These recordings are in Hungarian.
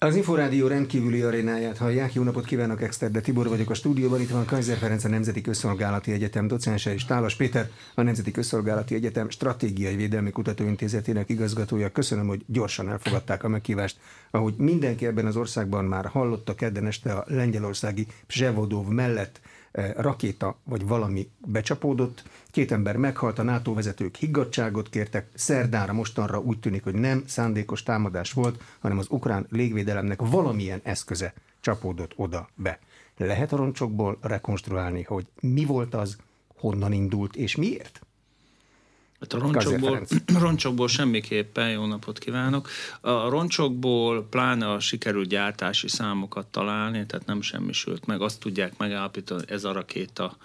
Az Inforádió rendkívüli arénáját hallják. Jó napot kívánok, Exter, de Tibor vagyok a stúdióban. Itt van Kaiser Ferenc, a Nemzeti Közszolgálati Egyetem docense és Tálas Péter, a Nemzeti Közszolgálati Egyetem Stratégiai Védelmi Kutatóintézetének igazgatója. Köszönöm, hogy gyorsan elfogadták a meghívást. Ahogy mindenki ebben az országban már hallotta kedden este a lengyelországi Psevodov mellett rakéta vagy valami becsapódott, két ember meghalt, a NATO vezetők higgadságot kértek, szerdára mostanra úgy tűnik, hogy nem szándékos támadás volt, hanem az ukrán légvédelemnek valamilyen eszköze csapódott oda be. Lehet a roncsokból rekonstruálni, hogy mi volt az, honnan indult és miért? Hát a roncsokból, roncsokból semmiképpen jó napot kívánok. A roncsokból pláne a sikerült gyártási számokat találni, tehát nem semmisült meg. Azt tudják megállapítani, ez a rakéta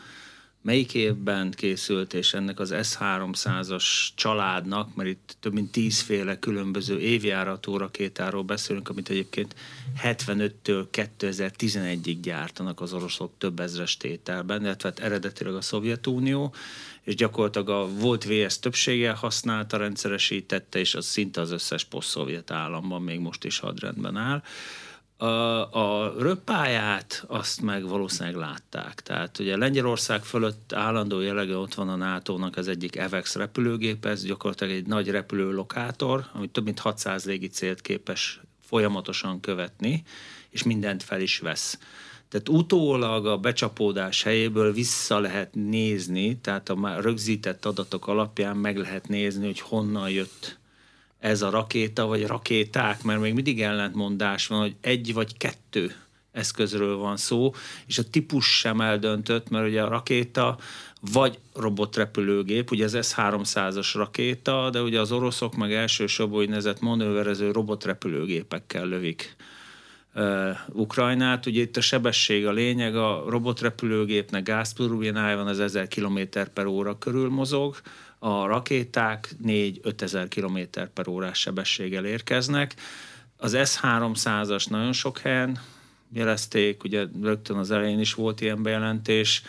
melyik évben készült, és ennek az S-300-as családnak, mert itt több mint tízféle különböző évjáratú rakétáról beszélünk, amit egyébként 75-től 2011-ig gyártanak az oroszok több ezres tételben, illetve hát eredetileg a Szovjetunió, és gyakorlatilag a volt VS többsége használta, rendszeresítette, és az szinte az összes poszt-szovjet államban még most is hadrendben áll. A, a röppáját azt meg valószínűleg látták. Tehát ugye Lengyelország fölött állandó jellege ott van a NATO-nak az egyik EVEX repülőgép, ez gyakorlatilag egy nagy repülőlokátor, ami több mint 600 légi célt képes folyamatosan követni, és mindent fel is vesz. Tehát utólag a becsapódás helyéből vissza lehet nézni, tehát a már rögzített adatok alapján meg lehet nézni, hogy honnan jött ez a rakéta, vagy rakéták, mert még mindig ellentmondás van, hogy egy vagy kettő eszközről van szó, és a típus sem eldöntött, mert ugye a rakéta vagy robotrepülőgép, ugye ez S-300-as rakéta, de ugye az oroszok meg elsősorban úgynevezett manőverező robotrepülőgépekkel lövik Ukrajnát. Ugye itt a sebesség a lényeg, a robotrepülőgépnek gázturbinája van, az 1000 km per óra körül mozog, a rakéták 4-5 ezer km per órás sebességgel érkeznek. Az S-300-as nagyon sok helyen jelezték, ugye rögtön az elején is volt ilyen bejelentés,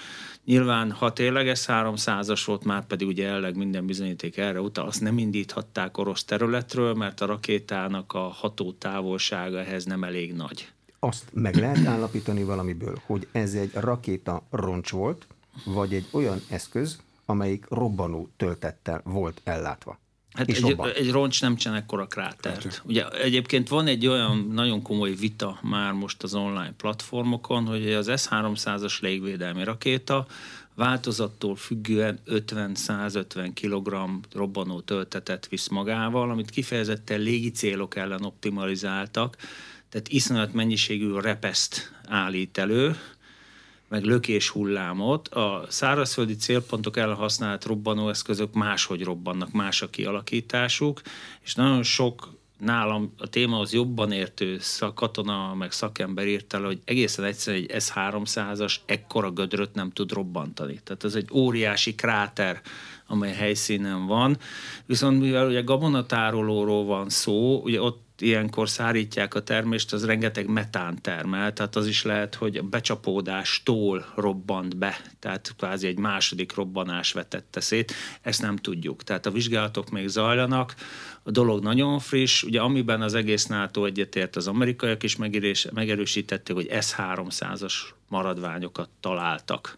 Nyilván, ha tényleg ez 300-as volt, már pedig ugye elleg minden bizonyíték erre utal, azt nem indíthatták orosz területről, mert a rakétának a ható távolsága ehhez nem elég nagy. Azt meg lehet állapítani valamiből, hogy ez egy rakéta roncs volt, vagy egy olyan eszköz, amelyik robbanó töltettel volt ellátva. Hát egy, egy roncs nem csinál ekkora krátert. Ugye egyébként van egy olyan nagyon komoly vita már most az online platformokon, hogy az S-300-as légvédelmi rakéta változattól függően 50-150 kg robbanó töltetet visz magával, amit kifejezetten légi célok ellen optimalizáltak, tehát iszonyat mennyiségű repeszt állít elő, meg lökés hullámot. A szárazföldi célpontok ellen használt robbanóeszközök máshogy robbannak, más a kialakításuk, és nagyon sok nálam a témahoz jobban értő katona, meg szakember írt el, hogy egészen egyszerűen egy S-300-as ekkora gödröt nem tud robbantani. Tehát ez egy óriási kráter, amely helyszínen van. Viszont mivel ugye gabonatárolóról van szó, ugye ott ilyenkor szárítják a termést, az rengeteg metán termel, tehát az is lehet, hogy a becsapódástól robbant be, tehát kvázi egy második robbanás vetette szét, ezt nem tudjuk. Tehát a vizsgálatok még zajlanak, a dolog nagyon friss, ugye amiben az egész NATO egyetért, az amerikaiak is megerősítették, hogy S-300-as maradványokat találtak.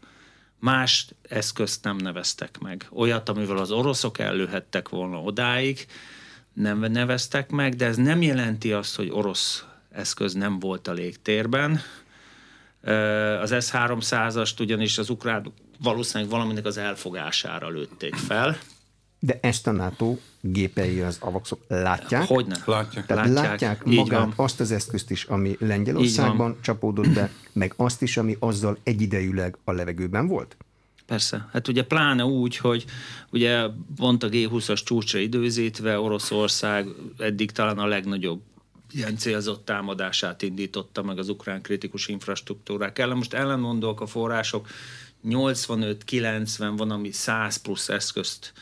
Más eszközt nem neveztek meg. Olyat, amivel az oroszok ellőhettek volna odáig, nem neveztek meg, de ez nem jelenti azt, hogy orosz eszköz nem volt a légtérben. Az S-300-ast ugyanis az ukrán valószínűleg valaminek az elfogására lőtték fel. De ezt a NATO gépei az avaxok látják? Hogyne. Látják. Tehát látják, látják magát azt az eszközt is, ami Lengyelországban csapódott be, meg azt is, ami azzal egyidejűleg a levegőben volt? Persze. Hát ugye pláne úgy, hogy ugye pont a G20-as csúcsra időzítve Oroszország eddig talán a legnagyobb ilyen célzott támadását indította meg az ukrán kritikus infrastruktúrák ellen. Most ellenmondók a források, 85-90 van, ami 100 plusz eszközt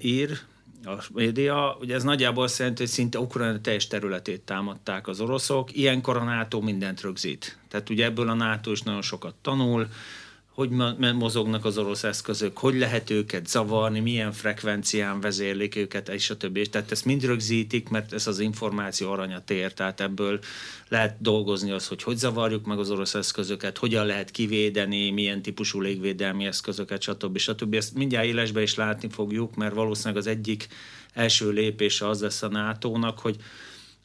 ír, a média, ugye ez nagyjából azt jelenti, hogy szinte Ukrajna teljes területét támadták az oroszok, ilyenkor a NATO mindent rögzít. Tehát ugye ebből a NATO is nagyon sokat tanul, hogy mozognak az orosz eszközök, hogy lehet őket zavarni, milyen frekvencián vezérlik őket, és a többi. Tehát ezt mind rögzítik, mert ez az információ aranyat ér, tehát ebből lehet dolgozni az, hogy hogy zavarjuk meg az orosz eszközöket, hogyan lehet kivédeni, milyen típusú légvédelmi eszközöket, stb. stb. Ezt mindjárt élesbe is látni fogjuk, mert valószínűleg az egyik első lépése az lesz a NATO-nak, hogy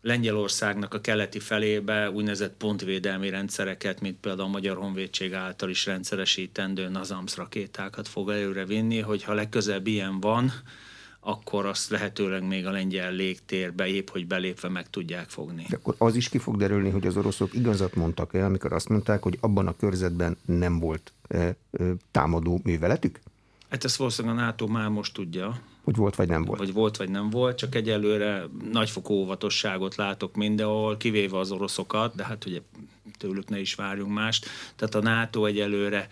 Lengyelországnak a keleti felébe úgynevezett pontvédelmi rendszereket, mint például a Magyar Honvédség által is rendszeresítendő NAZAMS rakétákat fog előre vinni, hogyha legközelebb ilyen van, akkor azt lehetőleg még a lengyel légtérbe épp, hogy belépve meg tudják fogni. De akkor az is ki fog derülni, hogy az oroszok igazat mondtak el, amikor azt mondták, hogy abban a körzetben nem volt e, e, támadó műveletük? Hát ezt valószínűleg a NATO már most tudja, hogy volt vagy nem volt. Vagy volt vagy nem volt, csak egyelőre nagyfokú óvatosságot látok mindenhol, kivéve az oroszokat, de hát ugye tőlük ne is várjunk mást. Tehát a NATO egyelőre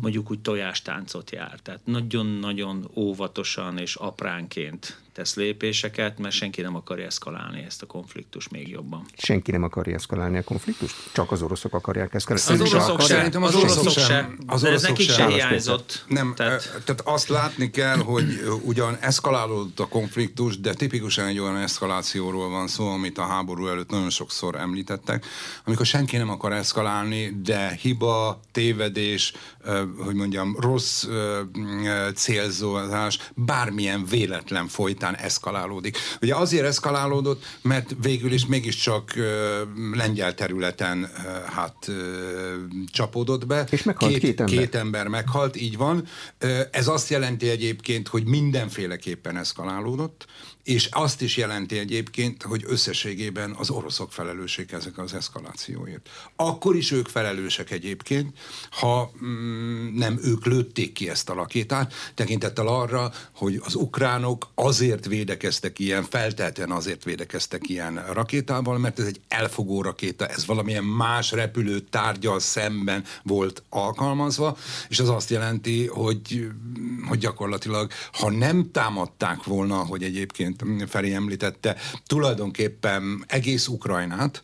mondjuk úgy tojástáncot jár. Tehát nagyon-nagyon óvatosan és apránként tesz lépéseket, mert senki nem akarja eszkalálni ezt a konfliktust még jobban. Senki nem akarja eszkalálni a konfliktust? Csak az oroszok akarják eszkalálni? Az, az oroszok sem. Szerintem az, az oroszok sem. Az oroszok sem. nekik se hiányzott. Nem, tehát... tehát azt látni kell, hogy ugyan eszkalálódott a konfliktus, de tipikusan egy olyan eszkalációról van szó, amit a háború előtt nagyon sokszor említettek, amikor senki nem akar eszkalálni, de hiba, tévedés, hogy mondjam, rossz célzózás, bármilyen véletlen folytán eszkalálódik. Ugye azért eszkalálódott, mert végül is mégiscsak lengyel területen hát csapódott be. És meghalt két, két ember. Két ember meghalt, így van. Ez azt jelenti egyébként, hogy mindenféleképpen eszkalálódott, és azt is jelenti egyébként, hogy összességében az oroszok felelősek ezek az eszkalációért. Akkor is ők felelősek egyébként, ha mm, nem ők lőtték ki ezt a rakétát, tekintettel arra, hogy az ukránok azért védekeztek ilyen, feltelten azért védekeztek ilyen rakétával, mert ez egy elfogó rakéta, ez valamilyen más repülő tárgyal szemben volt alkalmazva, és az azt jelenti, hogy, hogy gyakorlatilag, ha nem támadták volna, hogy egyébként Feri említette, tulajdonképpen egész Ukrajnát,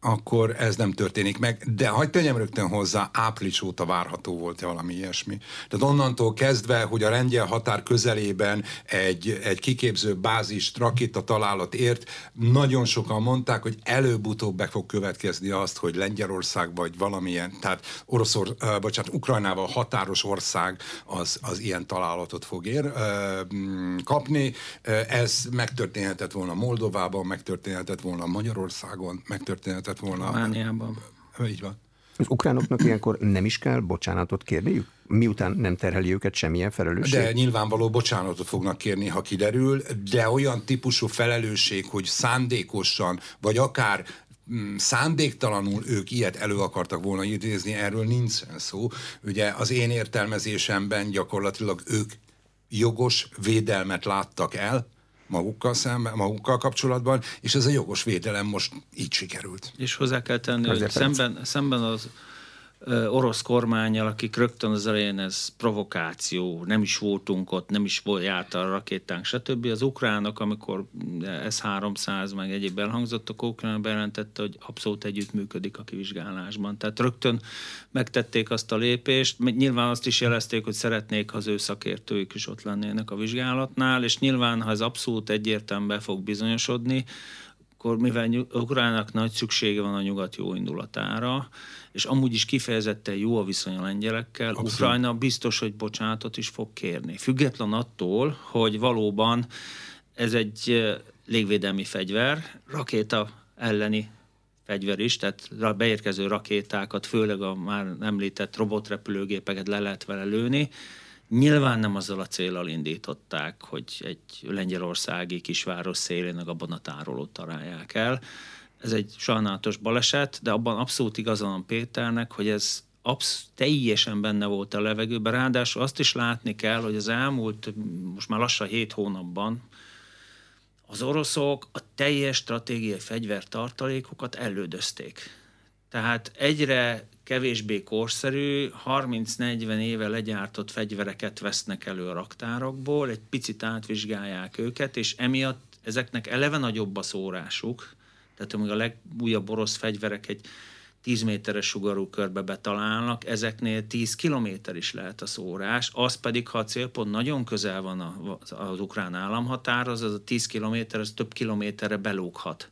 akkor ez nem történik meg. De hagyd tegyem rögtön hozzá, április óta várható volt-e valami ilyesmi. Tehát onnantól kezdve, hogy a lengyel határ közelében egy, egy kiképző bázis rakéta találat ért, nagyon sokan mondták, hogy előbb-utóbb be fog következni azt, hogy Lengyelország vagy valamilyen, tehát Oroszor, uh, bocsánat, Ukrajnával határos ország az, az ilyen találatot fog ér, uh, kapni. Uh, ez megtörténhetett volna Moldovában, megtörténhetett volna Magyarországon, megtörténhetett lehetett volna. Romániában. Így van. Az ukránoknak ilyenkor nem is kell bocsánatot kérniük? Miután nem terheli őket semmilyen felelősség? De nyilvánvaló bocsánatot fognak kérni, ha kiderül, de olyan típusú felelősség, hogy szándékosan, vagy akár mm, szándéktalanul ők ilyet elő akartak volna idézni, erről nincsen szó. Ugye az én értelmezésemben gyakorlatilag ők jogos védelmet láttak el, magukkal szemben, magukkal kapcsolatban, és ez a jogos védelem most így sikerült. És hozzá kell tenni, hogy szemben, szemben az orosz kormányjal, akik rögtön az elején ez provokáció, nem is voltunk ott, nem is volt járt a rakétánk, stb. Az ukránok, amikor S-300 meg egyéb elhangzottak, Ukrán bejelentette, hogy abszolút együttműködik a kivizsgálásban. Tehát rögtön megtették azt a lépést, nyilván azt is jelezték, hogy szeretnék, ha az ő szakértőik is ott lennének a vizsgálatnál, és nyilván, ha ez abszolút egyértelműen fog bizonyosodni, akkor mivel Ukrának nagy szüksége van a nyugat jó indulatára, és amúgy is kifejezetten jó a viszony a lengyelekkel, Abszolút. Ukrajna biztos, hogy bocsánatot is fog kérni. Független attól, hogy valóban ez egy légvédelmi fegyver, rakéta elleni fegyver is, tehát beérkező rakétákat, főleg a már említett robotrepülőgépeket le lehet vele lőni, Nyilván nem azzal a célral indították, hogy egy lengyelországi kisváros abban a tárolót találják el. Ez egy sajnálatos baleset, de abban abszolút igazán Péternek, hogy ez absz- teljesen benne volt a levegőben. Ráadásul azt is látni kell, hogy az elmúlt, most már lassan hét hónapban az oroszok a teljes stratégiai fegyvertartalékokat elődözték. Tehát egyre kevésbé korszerű, 30-40 éve legyártott fegyvereket vesznek elő a raktárokból, egy picit átvizsgálják őket, és emiatt ezeknek eleve nagyobb a szórásuk, tehát amíg a legújabb orosz fegyverek egy 10 méteres sugarú körbe betalálnak, ezeknél 10 kilométer is lehet a szórás, az pedig, ha a célpont nagyon közel van az ukrán államhatárhoz, az a 10 kilométer, az több kilométerre belóghat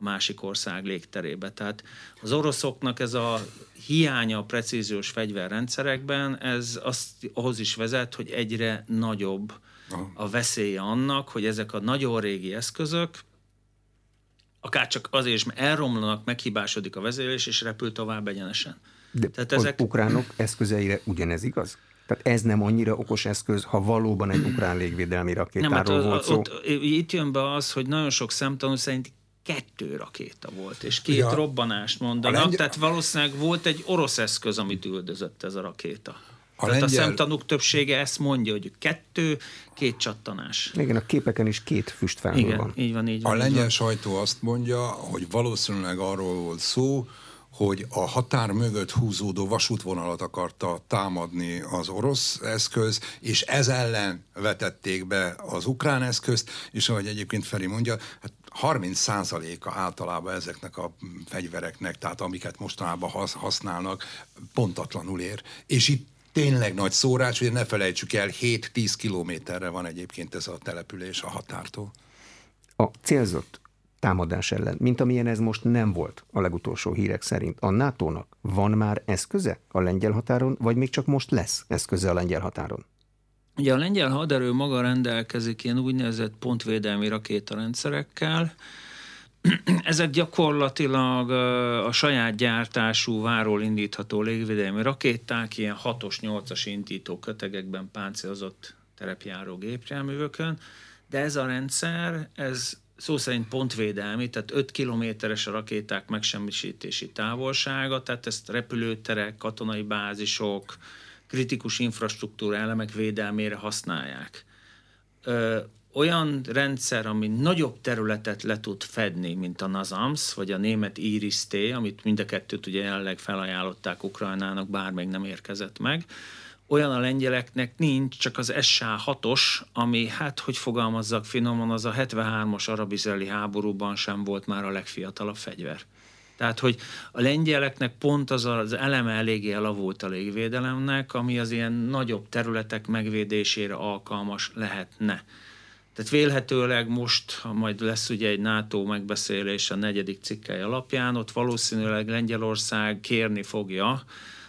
a másik ország légterébe. Tehát az oroszoknak ez a hiánya a precíziós fegyverrendszerekben, ez azt, ahhoz is vezet, hogy egyre nagyobb a veszélye annak, hogy ezek a nagyon régi eszközök, akár csak azért is, mert elromlanak, meghibásodik a vezérlés, és repül tovább egyenesen. De Tehát ezek... az ukránok eszközeire ugyanez igaz? Tehát ez nem annyira okos eszköz, ha valóban egy ukrán légvédelmi rakétáról nem, hát volt szó. Ott, itt jön be az, hogy nagyon sok szemtanú szerint kettő rakéta volt, és két ja. robbanást mondanak, lengy... tehát valószínűleg volt egy orosz eszköz, amit üldözött ez a rakéta. A Tehát lengyel... a szemtanúk többsége ezt mondja, hogy kettő, két csattanás. Igen, a képeken is két füstfelhő Igen, van. így van, így van. A lengyel sajtó azt mondja, hogy valószínűleg arról volt szó, hogy a határ mögött húzódó vasútvonalat akarta támadni az orosz eszköz, és ez ellen vetették be az ukrán eszközt, és ahogy egyébként Feri mondja, hát 30%-a általában ezeknek a fegyvereknek, tehát amiket mostanában használnak, pontatlanul ér. És itt tényleg nagy szórás, hogy ne felejtsük el, 7-10 kilométerre van egyébként ez a település a határtól. A célzott támadás ellen, mint amilyen ez most nem volt a legutolsó hírek szerint. A NATO-nak van már eszköze a lengyel határon, vagy még csak most lesz eszköze a lengyel határon? Ugye a lengyel haderő maga rendelkezik ilyen úgynevezett pontvédelmi rakétarendszerekkel, ezek gyakorlatilag a saját gyártású váról indítható légvédelmi rakéták, ilyen 6-os, 8-as indító kötegekben páncélozott terepjáró gépjárművökön, de ez a rendszer, ez szó szerint pontvédelmi, tehát 5 kilométeres a rakéták megsemmisítési távolsága, tehát ezt repülőterek, katonai bázisok, kritikus infrastruktúra elemek védelmére használják olyan rendszer, ami nagyobb területet le tud fedni, mint a NASAMS, vagy a német IRIS-T, amit mind a kettőt ugye jelenleg felajánlották Ukrajnának, bár még nem érkezett meg, olyan a lengyeleknek nincs, csak az SA-6-os, ami, hát hogy fogalmazzak finoman, az a 73-as arabizraeli háborúban sem volt már a legfiatalabb fegyver. Tehát, hogy a lengyeleknek pont az az eleme eléggé elavult a légvédelemnek, ami az ilyen nagyobb területek megvédésére alkalmas lehetne. Tehát vélhetőleg most, ha majd lesz ugye egy NATO megbeszélés a negyedik cikkely alapján, ott valószínűleg Lengyelország kérni fogja,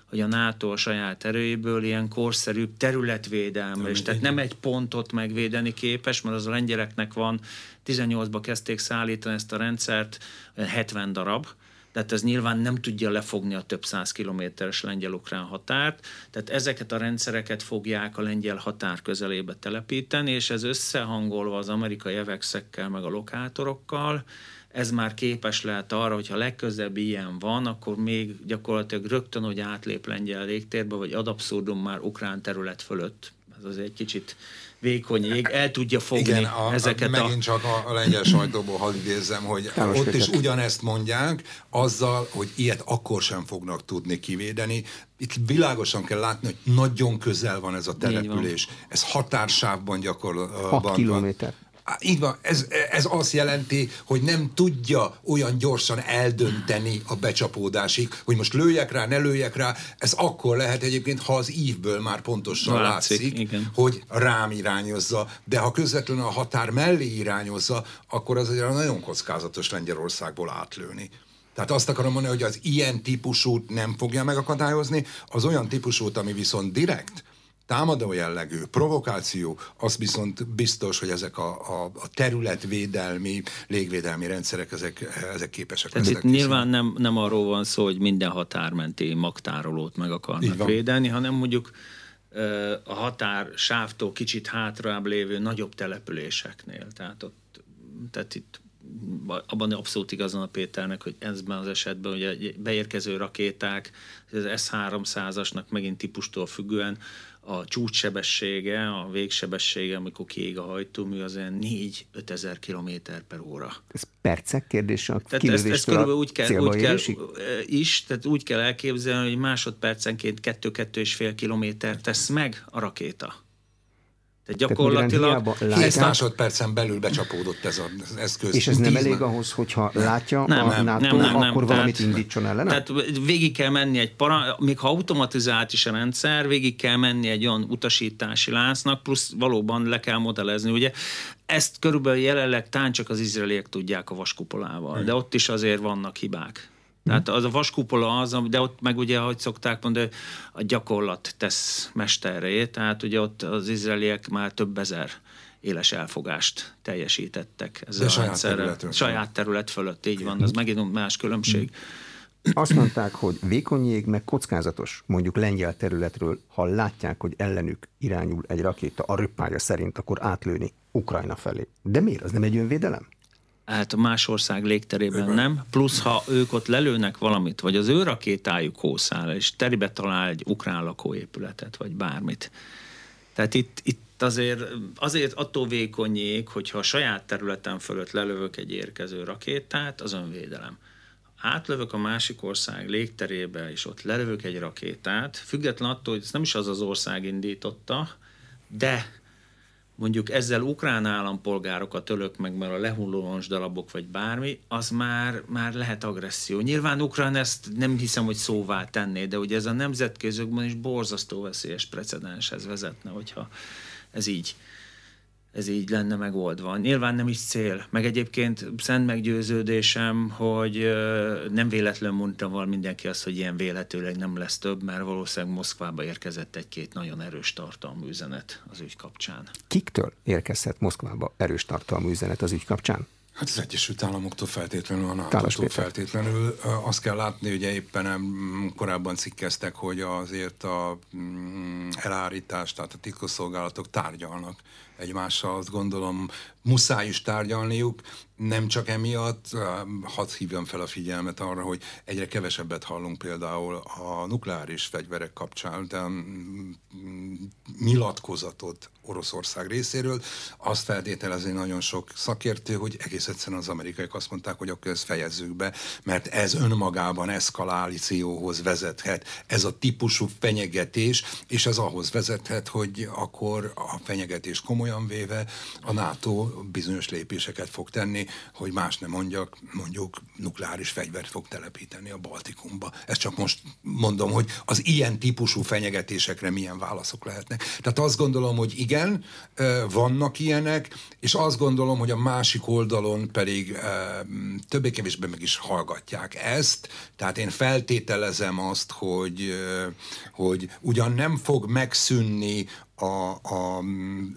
hogy a NATO a saját erőiből ilyen korszerű területvédelme, és tehát nem egy pontot megvédeni képes, mert az a lengyeleknek van, 18-ba kezdték szállítani ezt a rendszert, 70 darab, tehát ez nyilván nem tudja lefogni a több száz kilométeres lengyel-ukrán határt, tehát ezeket a rendszereket fogják a lengyel határ közelébe telepíteni, és ez összehangolva az amerikai evexekkel, meg a lokátorokkal, ez már képes lehet arra, hogyha legközebb ilyen van, akkor még gyakorlatilag rögtön, hogy átlép lengyel légtérbe, vagy ad abszurdum már ukrán terület fölött. Ez az egy kicsit vékony ég, el tudja fogni Igen, a, ezeket a... Megint csak a, a lengyel sajtóból hadd idézzem, hogy Káros ott is ugyanezt mondják, azzal, hogy ilyet akkor sem fognak tudni kivédeni. Itt világosan kell látni, hogy nagyon közel van ez a település. Ez határsávban gyakorlatilag. 6 kilométer. Így van, ez, ez azt jelenti, hogy nem tudja olyan gyorsan eldönteni a becsapódásig, hogy most lőjek rá, ne lőjek rá. Ez akkor lehet egyébként, ha az ívből már pontosan látszik, látszik igen. hogy rám irányozza, de ha közvetlenül a határ mellé irányozza, akkor az egy nagyon kockázatos Lengyelországból átlőni. Tehát azt akarom mondani, hogy az ilyen típusút nem fogja megakadályozni, az olyan típusút, ami viszont direkt, támadó jellegű, provokáció, az viszont biztos, hogy ezek a, a, a területvédelmi, légvédelmi rendszerek, ezek, ezek képesek Tehát itt nyilván nem, nem arról van szó, hogy minden határmenti magtárolót meg akarnak védelni, hanem mondjuk a határ sávtól kicsit hátrább lévő nagyobb településeknél. Tehát, ott, tehát itt abban abszolút igazán a Péternek, hogy ezben az esetben ugye beérkező rakéták, az S-300-asnak megint típustól függően a csúcssebessége, a végsebessége, amikor kiég a hajtómű, az olyan 4-5 ezer km per óra. Ez percek kérdése? A tehát ezt, ezt körülbelül úgy kell, úgy kell is, tehát úgy kell elképzelni, hogy másodpercenként 2-2,5 kilométer tesz meg a rakéta. Tehát gyakorlatilag... Tehát Tíz másodpercen belül becsapódott ez az eszköz. És ez nem elég ahhoz, hogyha látja nem, a NATO, nem, nem, nem, akkor valamit tehát, indítson ellene? Tehát végig kell menni egy para, még ha automatizált is a rendszer, végig kell menni egy olyan utasítási láncnak, plusz valóban le kell modellezni. Ugye ezt körülbelül jelenleg tán csak az izraeliek tudják a vaskupolával, de ott is azért vannak hibák. Tehát az a vaskupola az, de ott meg ugye, ahogy szokták mondani, a gyakorlat tesz mesterré, tehát ugye ott az izraeliek már több ezer éles elfogást teljesítettek ezzel de a saját Terület saját terület fölött, így van, az megint más különbség. Azt mondták, hogy vékony jég, meg kockázatos, mondjuk lengyel területről, ha látják, hogy ellenük irányul egy rakéta a röppája szerint, akkor átlőni Ukrajna felé. De miért? Az nem egy önvédelem? Hát más ország légterében Igen. nem, plusz ha ők ott lelőnek valamit, vagy az ő rakétájuk hószáll, és teribe talál egy ukrán lakóépületet, vagy bármit. Tehát itt, itt azért, azért attól vékonyék, hogyha a saját területen fölött lelövök egy érkező rakétát, az önvédelem. Átlövök a másik ország légterébe, és ott lelövök egy rakétát, független attól, hogy ez nem is az az ország indította, de mondjuk ezzel ukrán állampolgárokat ölök meg, mert a lehulló darabok vagy bármi, az már, már lehet agresszió. Nyilván Ukrán ezt nem hiszem, hogy szóvá tenné, de ugye ez a nemzetközökben is borzasztó veszélyes precedenshez vezetne, hogyha ez így ez így lenne megoldva. Nyilván nem is cél. Meg egyébként szent meggyőződésem, hogy nem véletlen mondta val mindenki azt, hogy ilyen véletőleg nem lesz több, mert valószínűleg Moszkvába érkezett egy-két nagyon erős tartalmú üzenet az ügy kapcsán. Kiktől érkezett Moszkvába erős tartalmú üzenet az ügy kapcsán? Hát az Egyesült Államoktól feltétlenül, a nato feltétlenül. Azt kell látni, hogy éppen korábban cikkeztek, hogy azért a mm, elárítás, tehát a titkosszolgálatok tárgyalnak egymással, azt gondolom muszáj is tárgyalniuk, nem csak emiatt, hadd hívjam fel a figyelmet arra, hogy egyre kevesebbet hallunk például a nukleáris fegyverek kapcsán, de nyilatkozatot Oroszország részéről. Azt feltételezi nagyon sok szakértő, hogy egész egyszerűen az amerikaiak azt mondták, hogy akkor ezt fejezzük be, mert ez önmagában eszkalációhoz vezethet. Ez a típusú fenyegetés, és ez ahhoz vezethet, hogy akkor a fenyegetés komolyan véve a NATO bizonyos lépéseket fog tenni, hogy más nem mondjak, mondjuk nukleáris fegyvert fog telepíteni a Baltikumba. Ezt csak most mondom, hogy az ilyen típusú fenyegetésekre milyen válaszok lehetnek. Tehát azt gondolom, hogy igen, vannak ilyenek, és azt gondolom, hogy a másik oldalon pedig többé-kevésbé meg is hallgatják ezt. Tehát én feltételezem azt, hogy, hogy ugyan nem fog megszűnni a, a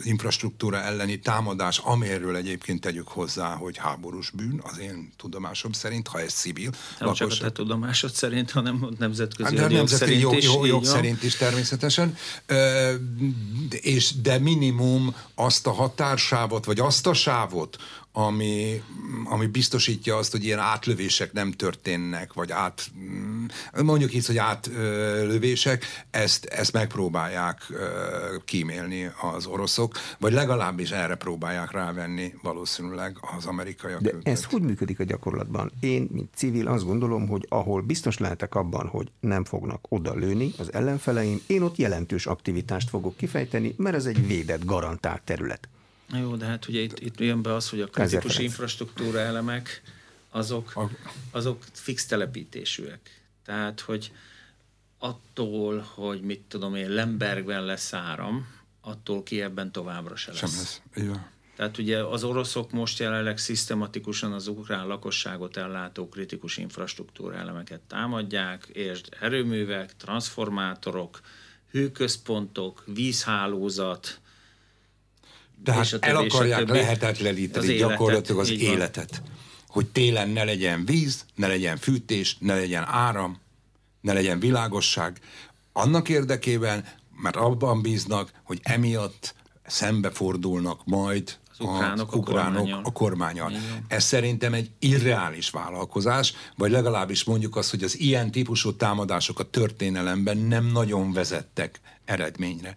infrastruktúra elleni támadás, amelyről egyébként tegyük hozzá, hogy háborús bűn, az én tudomásom szerint, ha ez civil. Nem lakos... csak a te tudomásod szerint, hanem nemzetközi hát, jog szerint jog, is. Jog, jog szerint is természetesen. Ö, és de minimum azt a határsávot, vagy azt a sávot, ami, ami biztosítja azt, hogy ilyen átlövések nem történnek, vagy át, mm, mondjuk így, hogy átlövések, ezt, ezt megpróbálják kímélni az oroszok, vagy legalábbis erre próbálják rávenni valószínűleg az amerikaiak. De őket. ez hogy működik a gyakorlatban? Én, mint civil, azt gondolom, hogy ahol biztos lehetek abban, hogy nem fognak oda lőni az ellenfeleim, én ott jelentős aktivitást fogok kifejteni, mert ez egy védett, garantált terület. Jó, de hát ugye itt, itt jön be az, hogy a kritikus infrastruktúra elemek azok, azok fix telepítésűek. Tehát, hogy attól, hogy mit tudom én, Lembergben lesz áram, attól ki ebben továbbra se lesz. Sem lesz. Igen. Tehát ugye az oroszok most jelenleg szisztematikusan az ukrán lakosságot ellátó kritikus infrastruktúra elemeket támadják, és erőművek, transformátorok, hőközpontok, vízhálózat, tehát el akarják lehetetleníteni gyakorlatilag az életet. Hogy télen ne legyen víz, ne legyen fűtés, ne legyen áram, ne legyen világosság. Annak érdekében, mert abban bíznak, hogy emiatt szembefordulnak majd az ukránok, az ukránok a kormányal. Ez szerintem egy irreális vállalkozás, vagy legalábbis mondjuk azt, hogy az ilyen típusú támadások a történelemben nem nagyon vezettek eredményre.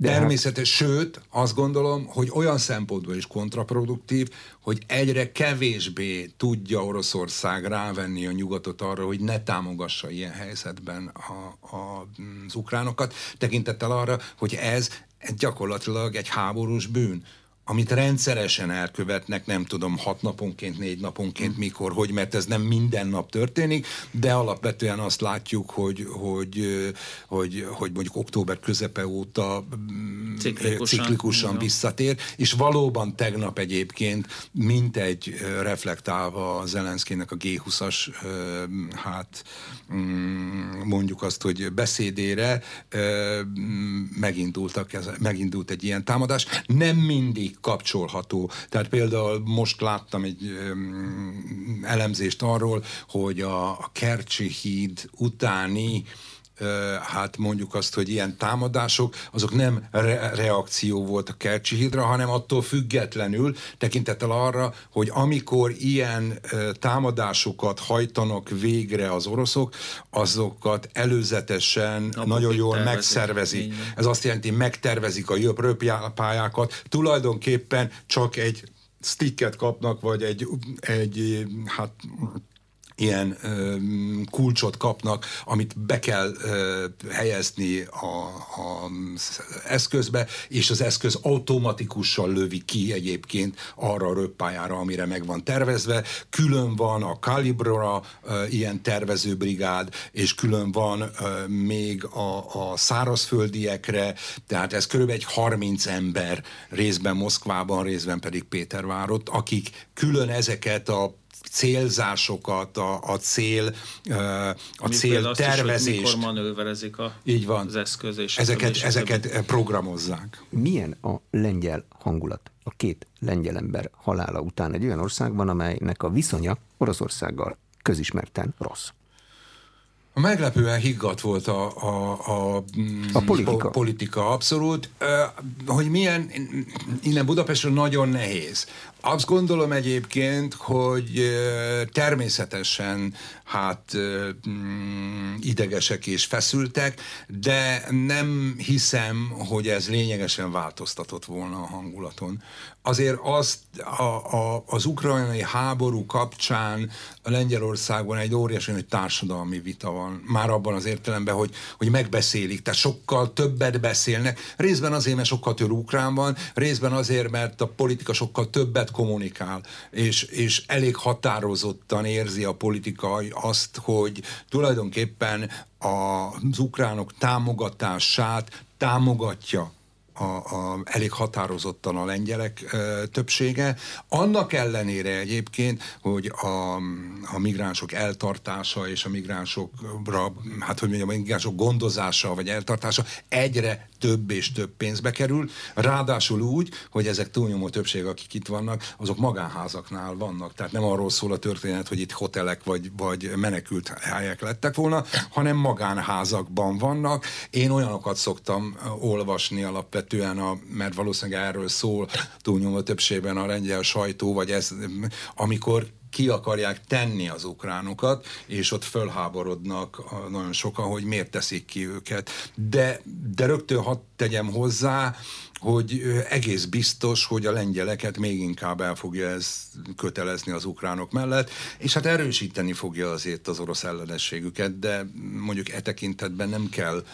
De Természetes, hát... sőt, azt gondolom, hogy olyan szempontból is kontraproduktív, hogy egyre kevésbé tudja Oroszország rávenni a nyugatot arra, hogy ne támogassa ilyen helyzetben a, a, az ukránokat, tekintettel arra, hogy ez gyakorlatilag egy háborús bűn amit rendszeresen elkövetnek, nem tudom, hat naponként, négy naponként, mikor, hogy, mert ez nem minden nap történik, de alapvetően azt látjuk, hogy, hogy, hogy, hogy mondjuk október közepe óta mm, ciklikusan, ciklikusan visszatér, és valóban tegnap egyébként mint egy reflektálva Zelenszkinek a G20-as hát mm, mondjuk azt, hogy beszédére megindultak, megindult egy ilyen támadás. Nem mindig kapcsolható. Tehát például most láttam egy elemzést arról, hogy a Kercsi híd utáni hát mondjuk azt, hogy ilyen támadások, azok nem re- reakció volt a Kercsi hídra, hanem attól függetlenül tekintettel arra, hogy amikor ilyen támadásokat hajtanak végre az oroszok, azokat előzetesen Abba nagyon jól tervezik. megszervezik. Ez azt jelenti, megtervezik a jobb röpjápályákat, tulajdonképpen csak egy sticket kapnak, vagy egy, egy hát ilyen ö, kulcsot kapnak, amit be kell ö, helyezni a, a eszközbe, és az eszköz automatikusan lövi ki egyébként arra a röppályára, amire meg van tervezve. Külön van a Calibrora ö, ilyen tervezőbrigád, és külön van ö, még a, a szárazföldiekre, tehát ez körülbelül egy 30 ember részben Moszkvában, részben pedig Pétervárot, akik külön ezeket a célzásokat, a, a cél, a Mi cél tervezést. Is, mikor manőverezik a, Így van. az eszköz. És ezeket, a ezeket programozzák. Milyen a lengyel hangulat a két lengyel ember halála után egy olyan országban, amelynek a viszonya Oroszországgal közismerten rossz? Meglepően higgadt volt a, a, a, a politika. Po, politika, abszolút. Hogy milyen, innen Budapestről nagyon nehéz. Azt gondolom egyébként, hogy természetesen hát mm, idegesek és feszültek, de nem hiszem, hogy ez lényegesen változtatott volna a hangulaton. Azért azt a, a, az ukrajnai háború kapcsán a Lengyelországban egy óriási nagy társadalmi vita van. Már abban az értelemben, hogy, hogy megbeszélik, tehát sokkal többet beszélnek. Részben azért, mert sokkal több ukrán van, részben azért, mert a politika sokkal többet kommunikál, és, és elég határozottan érzi a politikai azt, hogy tulajdonképpen az ukránok támogatását támogatja a, a, elég határozottan a lengyelek ö, többsége. Annak ellenére egyébként, hogy a, a migránsok eltartása és a migránsokra, hát hogy mondjam, a migránsok gondozása vagy eltartása egyre több és több pénzbe kerül, ráadásul úgy, hogy ezek túlnyomó többség, akik itt vannak, azok magánházaknál vannak. Tehát nem arról szól a történet, hogy itt hotelek vagy, vagy menekült helyek lettek volna, hanem magánházakban vannak. Én olyanokat szoktam olvasni alapvetően, a, mert valószínűleg erről szól túlnyomó többségben a lengyel sajtó, vagy ez, amikor ki akarják tenni az ukránokat, és ott fölháborodnak nagyon sokan, hogy miért teszik ki őket. De, de rögtön hadd tegyem hozzá, hogy egész biztos, hogy a lengyeleket még inkább el fogja ez kötelezni az ukránok mellett, és hát erősíteni fogja azért az orosz ellenességüket, de mondjuk e tekintetben nem kell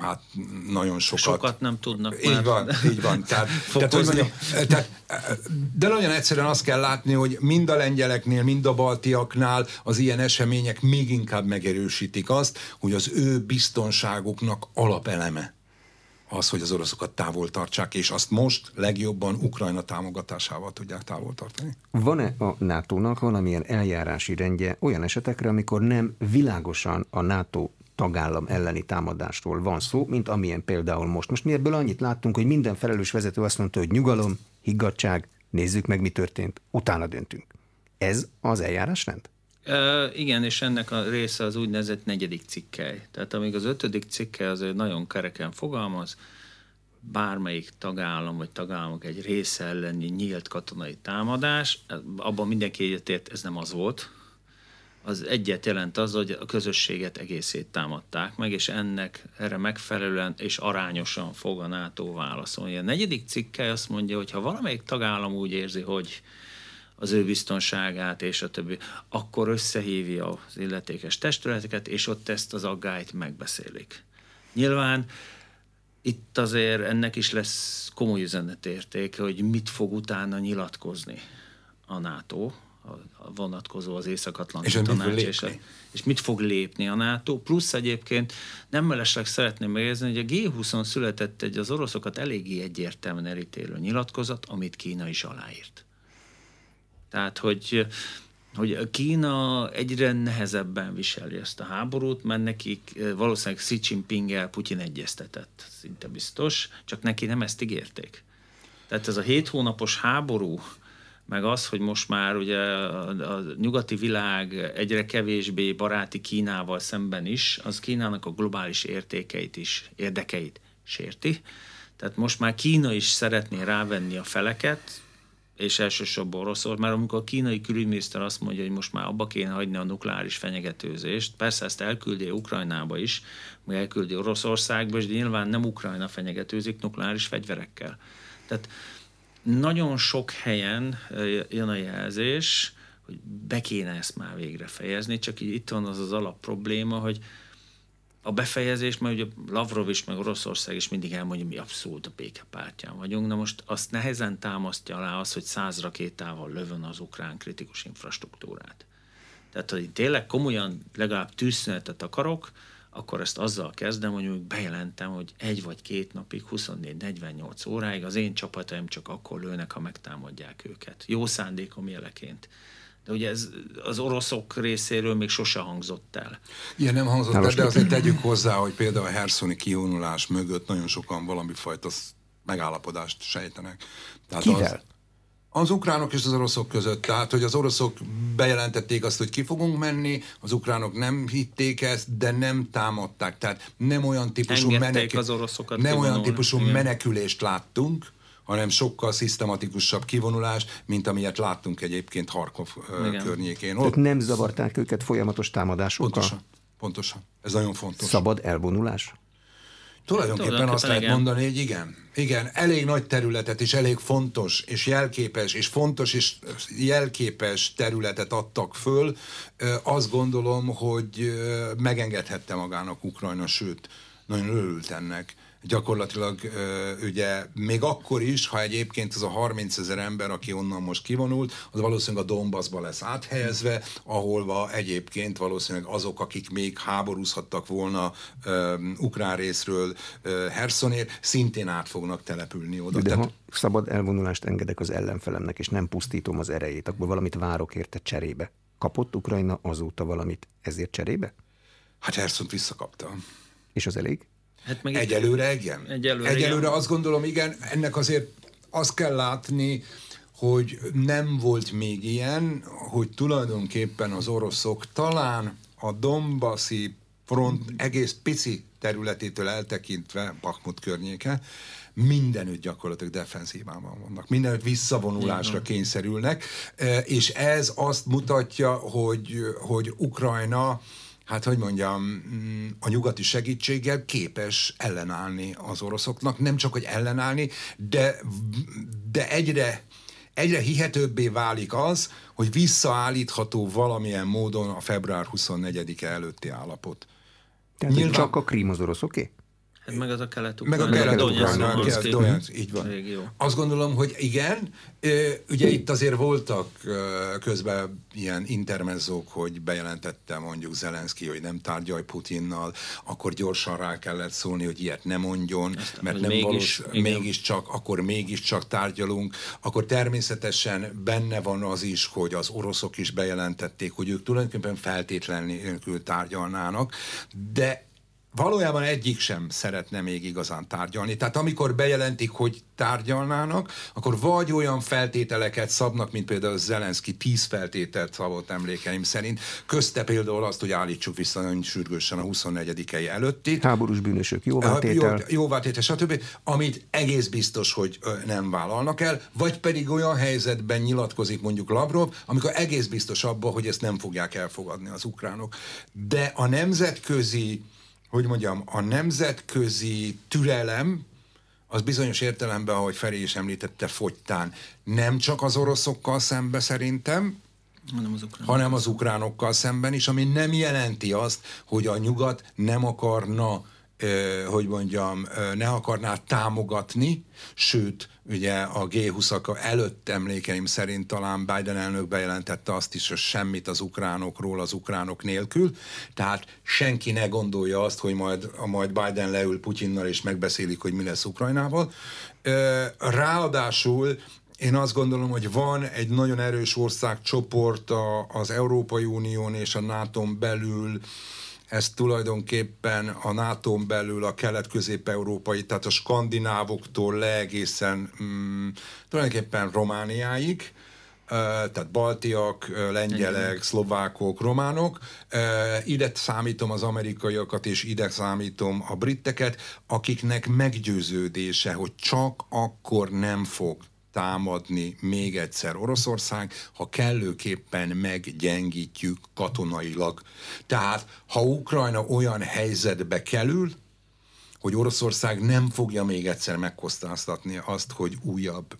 hát nagyon sokat. Sokat nem tudnak Így már. van, így van. Tehát, tehát, hogy mondjam, tehát, de nagyon egyszerűen azt kell látni, hogy mind a lengyeleknél, mind a baltiaknál az ilyen események még inkább megerősítik azt, hogy az ő biztonságuknak alapeleme az, hogy az oroszokat távol tartsák, és azt most legjobban Ukrajna támogatásával tudják távol tartani. Van-e a NATO-nak valamilyen eljárási rendje olyan esetekre, amikor nem világosan a NATO tagállam elleni támadásról van szó, mint amilyen például most. Most mi ebből annyit láttunk, hogy minden felelős vezető azt mondta, hogy nyugalom, higgadság, nézzük meg, mi történt, utána döntünk. Ez az eljárásrend? Igen, és ennek a része az úgynevezett negyedik cikkely. Tehát amíg az ötödik cikkely azért nagyon kereken fogalmaz, bármelyik tagállam vagy tagállamok egy része elleni nyílt katonai támadás, abban mindenki egyetért, ez nem az volt. Az egyet jelent az, hogy a közösséget egészét támadták meg, és ennek erre megfelelően és arányosan fog a NATO válaszolni. A negyedik cikke azt mondja, hogy ha valamelyik tagállam úgy érzi, hogy az ő biztonságát és a többi, akkor összehívja az illetékes testületeket, és ott ezt az aggályt megbeszélik. Nyilván itt azért ennek is lesz komoly üzenetértéke, hogy mit fog utána nyilatkozni a NATO, a vonatkozó az Észak-Atlanti és Tanács, és, a, és mit fog lépni a NATO. Plusz egyébként nem mellesleg szeretném megjegyezni, hogy a G20-on született egy az oroszokat eléggé egyértelműen elítélő nyilatkozat, amit Kína is aláírt. Tehát, hogy hogy Kína egyre nehezebben viseli ezt a háborút, mert nekik eh, valószínűleg Xi Jinping-el Putyin egyeztetett, szinte biztos, csak neki nem ezt ígérték. Tehát ez a hét hónapos háború, meg az, hogy most már ugye a, a nyugati világ egyre kevésbé baráti Kínával szemben is, az Kínának a globális értékeit is, érdekeit sérti. Tehát most már Kína is szeretné rávenni a feleket, és elsősorban Oroszország, mert amikor a kínai külügyminiszter azt mondja, hogy most már abba kéne hagyni a nukleáris fenyegetőzést, persze ezt elküldi Ukrajnába is, meg elküldi Oroszországba, és nyilván nem Ukrajna fenyegetőzik nukleáris fegyverekkel. Tehát nagyon sok helyen jön a jelzés, hogy be kéne ezt már végre fejezni, csak így itt van az az alap probléma, hogy a befejezés, mert ugye Lavrov is, meg Oroszország is mindig elmondja, mi abszolút a békepártyán vagyunk. Na most azt nehezen támasztja alá az, hogy száz rakétával lövön az ukrán kritikus infrastruktúrát. Tehát, hogy tényleg komolyan legalább tűzszünetet akarok, akkor ezt azzal kezdem, hogy bejelentem, hogy egy vagy két napig, 24-48 óráig az én csapataim csak akkor lőnek, ha megtámadják őket. Jó szándékom jeleként. De ugye ez az oroszok részéről még sose hangzott el. Ilyen nem hangzott el, de azért tegyük hozzá, hogy például a herszoni kivonulás mögött nagyon sokan valami fajta megállapodást sejtenek. Tehát Kivel? Az, az ukránok és az oroszok között. Tehát, hogy az oroszok bejelentették azt, hogy ki fogunk menni, az ukránok nem hitték ezt, de nem támadták. Tehát nem olyan típusú, menekül... az oroszokat nem olyan típusú menekülést láttunk, hanem sokkal szisztematikusabb kivonulás, mint amilyet láttunk egyébként Harkov Igen. környékén. Tehát nem zavarták őket folyamatos támadásokkal? Pontosan, pontosan. Ez nagyon fontos. Szabad elvonulás? Tulajdonképpen, Tulajdonképpen azt lehet igen. mondani, hogy igen. Igen, elég nagy területet és elég fontos és jelképes és fontos és jelképes területet adtak föl. Azt gondolom, hogy megengedhette magának Ukrajna, sőt, nagyon örült ennek gyakorlatilag ugye még akkor is, ha egyébként az a 30 ezer ember, aki onnan most kivonult, az valószínűleg a Donbassba lesz áthelyezve, ahol egyébként valószínűleg azok, akik még háborúzhattak volna uh, ukrán részről uh, Hersonért, szintén át fognak települni oda. De Tehát... ha szabad elvonulást engedek az ellenfelemnek, és nem pusztítom az erejét, akkor valamit várok érte cserébe. Kapott Ukrajna azóta valamit ezért cserébe? Hát Herszont visszakapta. És az elég? Hát meg egyelőre igen. Egyelőre, egyelőre igen. azt gondolom, igen, ennek azért azt kell látni, hogy nem volt még ilyen, hogy tulajdonképpen az oroszok talán a Dombaszi front egész pici területétől eltekintve, Bakhmut környéke, mindenütt gyakorlatilag defenzívában vannak, mindenütt visszavonulásra kényszerülnek, e, és ez azt mutatja, hogy, hogy Ukrajna hát hogy mondjam, mm, a nyugati segítséggel képes ellenállni az oroszoknak, nem csak, hogy ellenállni, de, de egyre, egyre hihetőbbé válik az, hogy visszaállítható valamilyen módon a február 24-e előtti állapot. Tehát Nyilván... csak a krím az orosz, Okay? Hát meg az a kelet Meg a kelet Donetsk, így van. Régió. Azt gondolom, hogy igen. Ugye itt azért voltak közben ilyen intermezzók, hogy bejelentette mondjuk Zelenszky, hogy nem tárgyalj Putinnal, akkor gyorsan rá kellett szólni, hogy ilyet nem mondjon, Ezt, mert nem mégis, valós, mégiscsak, akkor mégiscsak tárgyalunk. Akkor természetesen benne van az is, hogy az oroszok is bejelentették, hogy ők tulajdonképpen feltétlenül tárgyalnának, de valójában egyik sem szeretne még igazán tárgyalni. Tehát amikor bejelentik, hogy tárgyalnának, akkor vagy olyan feltételeket szabnak, mint például Zelenszky tíz feltételt szabott emlékeim szerint, közte például azt, hogy állítsuk vissza nagyon sürgősen a 24-ei előtti. Háborús bűnösök jóvátétel. Jó, jóvátétel, stb. Amit egész biztos, hogy nem vállalnak el, vagy pedig olyan helyzetben nyilatkozik mondjuk Lavrov, amikor egész biztos abban, hogy ezt nem fogják elfogadni az ukránok. De a nemzetközi hogy mondjam, a nemzetközi türelem, az bizonyos értelemben, ahogy Feri is említette, fogytán. Nem csak az oroszokkal szembe szerintem, hanem az, hanem az ukránokkal szemben is, ami nem jelenti azt, hogy a nyugat nem akarna hogy mondjam, ne akarná támogatni, sőt, ugye a G20-ak előtt emlékeim szerint talán Biden elnök bejelentette azt is, hogy semmit az ukránokról az ukránok nélkül, tehát senki ne gondolja azt, hogy majd, majd Biden leül Putyinnal és megbeszélik, hogy mi lesz Ukrajnával. Ráadásul én azt gondolom, hogy van egy nagyon erős országcsoport az Európai Unión és a nato belül, ez tulajdonképpen a nato belül a kelet-közép-európai, tehát a skandinávoktól le egészen mm, tulajdonképpen Romániáig, tehát baltiak, lengyelek, szlovákok, románok. Ide számítom az amerikaiakat, és ide számítom a britteket, akiknek meggyőződése, hogy csak akkor nem fog támadni még egyszer Oroszország, ha kellőképpen meggyengítjük katonailag. Tehát, ha Ukrajna olyan helyzetbe kerül, hogy Oroszország nem fogja még egyszer megkosztáztatni azt, hogy újabb,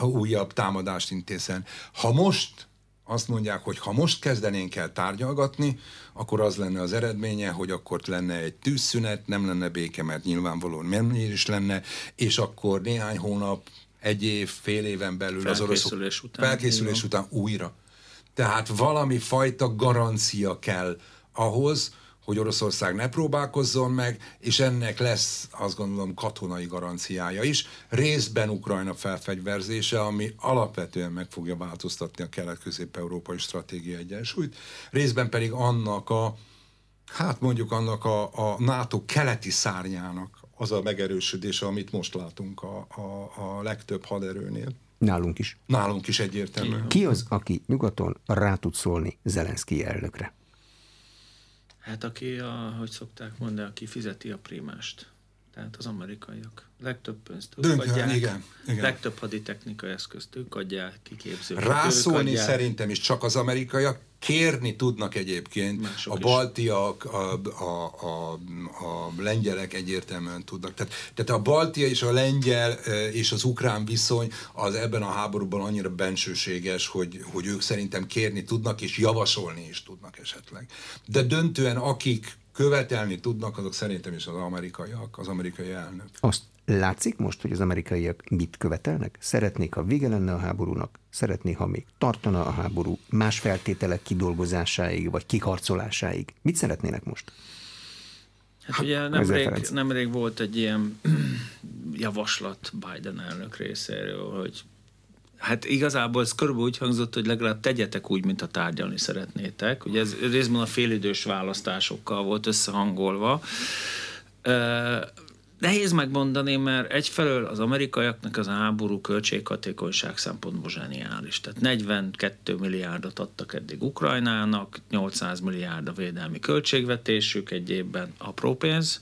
újabb támadást intézzen. Ha most azt mondják, hogy ha most kezdenénk el tárgyalgatni, akkor az lenne az eredménye, hogy akkor lenne egy tűzszünet, nem lenne béke, mert nyilvánvalóan nem is lenne, és akkor néhány hónap, egy év, fél éven belül az oroszok után, felkészülés után újra. Tehát valami fajta garancia kell ahhoz, hogy Oroszország ne próbálkozzon meg, és ennek lesz, azt gondolom, katonai garanciája is. Részben Ukrajna felfegyverzése, ami alapvetően meg fogja változtatni a kelet-közép-európai stratégia egyensúlyt, részben pedig annak a, hát mondjuk annak a, a NATO keleti szárnyának az a megerősödése, amit most látunk a, a, a legtöbb haderőnél. Nálunk is. Nálunk is egyértelmű. Ki az, aki nyugaton rá tud szólni Zelenszky elnökre? Hát aki, a, hogy szokták mondani, aki fizeti a primást. Tehát az amerikaiak. Legtöbb pénzt ők Döntően, adják, igen, igen. legtöbb haditechnikai eszközt ők adják, kiképzők. Rászólni szerintem is csak az amerikaiak, kérni tudnak egyébként, Mások a baltiak, a, a, a, a lengyelek egyértelműen tudnak. Tehát, tehát a baltia és a lengyel és az ukrán viszony az ebben a háborúban annyira bensőséges, hogy, hogy ők szerintem kérni tudnak és javasolni is tudnak esetleg. De döntően akik követelni tudnak, azok szerintem is az amerikaiak, az amerikai elnök. Azt látszik most, hogy az amerikaiak mit követelnek? Szeretnék, ha vége lenne a háborúnak, szeretnék, ha még tartana a háború más feltételek kidolgozásáig, vagy kiharcolásáig. Mit szeretnének most? Hát ugye nemrég, nemrég volt egy ilyen javaslat Biden elnök részéről, hogy Hát igazából ez körülbelül úgy hangzott, hogy legalább tegyetek úgy, mint a tárgyalni szeretnétek. Ugye ez részben a félidős választásokkal volt összehangolva. Nehéz megmondani, mert egyfelől az amerikaiaknak az háború költséghatékonyság szempontból zseniális. Tehát 42 milliárdot adtak eddig Ukrajnának, 800 milliárd a védelmi költségvetésük egy évben apró pénz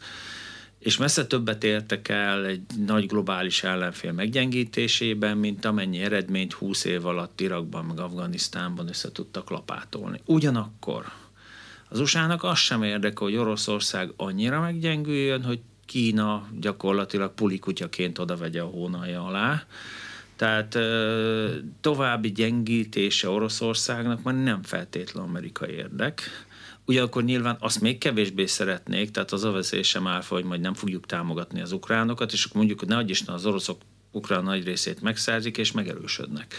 és messze többet értek el egy nagy globális ellenfél meggyengítésében, mint amennyi eredményt 20 év alatt Irakban, meg Afganisztánban össze tudtak lapátolni. Ugyanakkor az USA-nak az sem érdekel, hogy Oroszország annyira meggyengüljön, hogy Kína gyakorlatilag pulikutyaként oda vegye a hónalja alá. Tehát további gyengítése Oroszországnak már nem feltétlenül amerikai érdek Ugyanakkor nyilván azt még kevésbé szeretnék, tehát az a veszély sem áll hogy majd nem fogjuk támogatni az ukránokat, és akkor mondjuk, hogy ne adj az oroszok ukrán nagy részét megszerzik, és megerősödnek.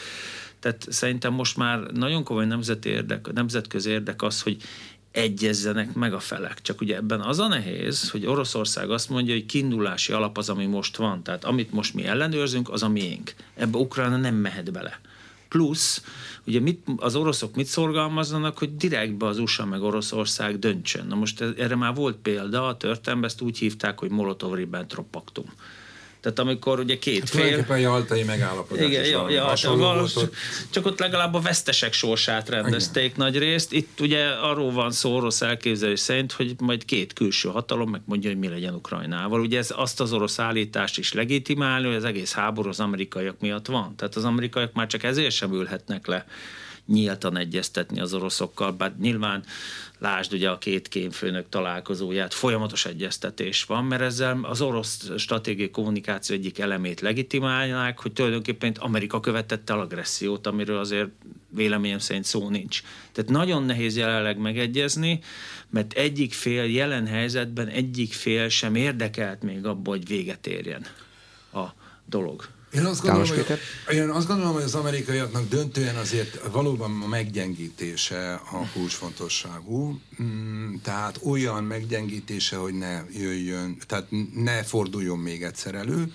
Tehát szerintem most már nagyon komoly nemzeti érdek, nemzetközi érdek az, hogy egyezzenek meg a felek. Csak ugye ebben az a nehéz, hogy Oroszország azt mondja, hogy kiindulási alap az, ami most van. Tehát amit most mi ellenőrzünk, az a miénk. Ebbe Ukrajna nem mehet bele. Plusz, ugye mit, az oroszok mit szorgalmaznak, hogy direktbe az USA meg Oroszország döntsön. Na most erre már volt példa, a történelemben ezt úgy hívták, hogy Molotov-Ribbentrop paktum. Tehát amikor ugye két hát, fél... Tulajdonképpen jaltai megállapodás Igen, is ja, ja, valós, ott. Csak ott legalább a vesztesek sorsát rendezték Igen. nagy részt. Itt ugye arról van szó orosz elképzelés szerint, hogy majd két külső hatalom megmondja, hogy mi legyen Ukrajnával. Ugye ez azt az orosz állítást is legitimálni, hogy az egész háború az amerikaiak miatt van. Tehát az amerikaiak már csak ezért sem ülhetnek le nyíltan egyeztetni az oroszokkal, bár nyilván lásd ugye a két kémfőnök találkozóját, folyamatos egyeztetés van, mert ezzel az orosz stratégiai kommunikáció egyik elemét legitimálják, hogy tulajdonképpen Amerika követette el agressziót, amiről azért véleményem szerint szó nincs. Tehát nagyon nehéz jelenleg megegyezni, mert egyik fél jelen helyzetben egyik fél sem érdekelt még abban, hogy véget érjen a dolog. Én azt, gondolom, hogy, én azt gondolom, hogy az amerikaiaknak döntően azért valóban a meggyengítése a kulcsfontosságú, mm, tehát olyan meggyengítése, hogy ne jöjjön, tehát ne forduljon még egyszer elő,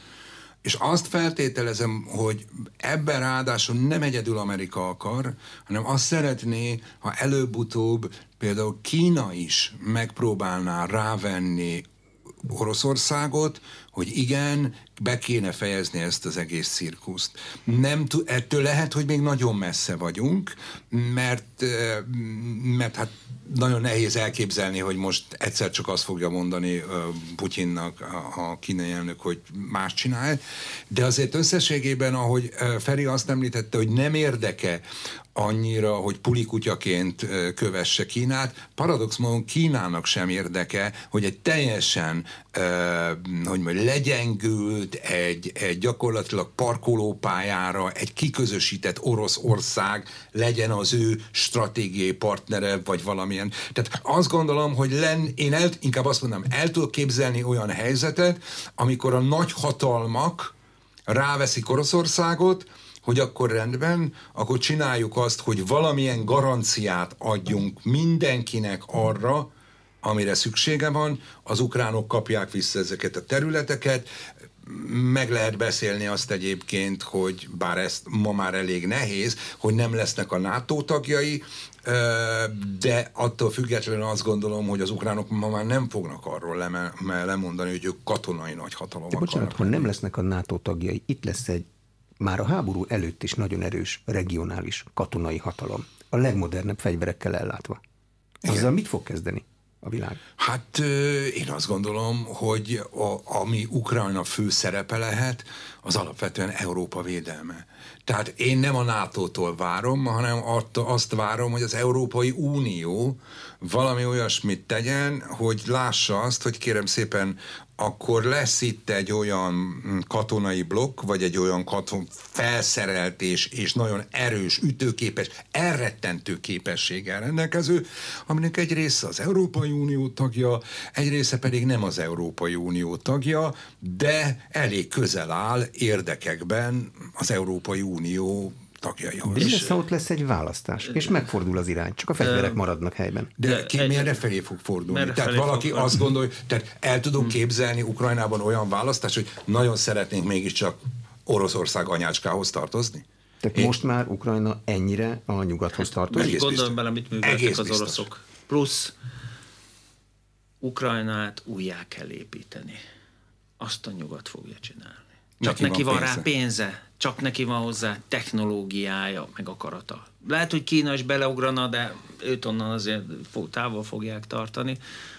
és azt feltételezem, hogy ebben ráadásul nem egyedül Amerika akar, hanem azt szeretné, ha előbb-utóbb például Kína is megpróbálná rávenni Oroszországot, hogy igen, be kéne fejezni ezt az egész cirkuszt. Nem ettől lehet, hogy még nagyon messze vagyunk, mert, mert hát nagyon nehéz elképzelni, hogy most egyszer csak azt fogja mondani Putyinnak a kínai elnök, hogy más csinál, de azért összességében, ahogy Feri azt említette, hogy nem érdeke annyira, hogy pulikutyaként kövesse Kínát. Paradox módon Kínának sem érdeke, hogy egy teljesen, hogy mondjam, legyengült, egy, egy gyakorlatilag parkolópályára, egy kiközösített orosz ország legyen az ő stratégiai partnere, vagy valamilyen. Tehát azt gondolom, hogy len, én el, inkább azt mondom, el tudok képzelni olyan helyzetet, amikor a nagy hatalmak ráveszik Oroszországot, hogy akkor rendben, akkor csináljuk azt, hogy valamilyen garanciát adjunk mindenkinek arra, amire szüksége van, az ukránok kapják vissza ezeket a területeket, meg lehet beszélni azt egyébként, hogy bár ezt ma már elég nehéz, hogy nem lesznek a NATO tagjai, de attól függetlenül azt gondolom, hogy az ukránok ma már nem fognak arról lemondani, hogy ők katonai nagy hatalom de bocsánat, ha nem lesznek a NATO tagjai, itt lesz egy már a háború előtt is nagyon erős regionális katonai hatalom, a legmodernebb fegyverekkel ellátva. Azzal Igen. mit fog kezdeni? A világ? Hát én azt gondolom, hogy a, ami Ukrajna fő szerepe lehet, az alapvetően Európa védelme. Tehát én nem a NATO-tól várom, hanem azt várom, hogy az Európai Unió valami olyasmit tegyen, hogy lássa azt, hogy kérem szépen akkor lesz itt egy olyan mm, katonai blokk, vagy egy olyan katon felszerelt és, és nagyon erős, ütőképes, elrettentő képességgel rendelkező, aminek egy része az Európai Unió tagja, egy része pedig nem az Európai Unió tagja, de elég közel áll érdekekben az Európai Unió tagjaihoz. De lesz, ott lesz egy választás, és megfordul az irány, csak a fegyverek maradnak helyben. De, ki merre felé fog fordulni? Tehát valaki fog... azt gondolja, tehát el tudom hmm. képzelni Ukrajnában olyan választást, hogy nagyon szeretnénk mégiscsak Oroszország anyácskához tartozni? Tehát Én... most már Ukrajna ennyire a nyugathoz tartozik? Gondolom bele, mit műveltek az oroszok. Plusz Ukrajnát újjá kell építeni. Azt a nyugat fogja csinálni. Csak neki, neki van, van rá pénze, csak neki van hozzá technológiája, meg akarata. Lehet, hogy Kína is beleugrana, de őt onnan azért távol fogják tartani.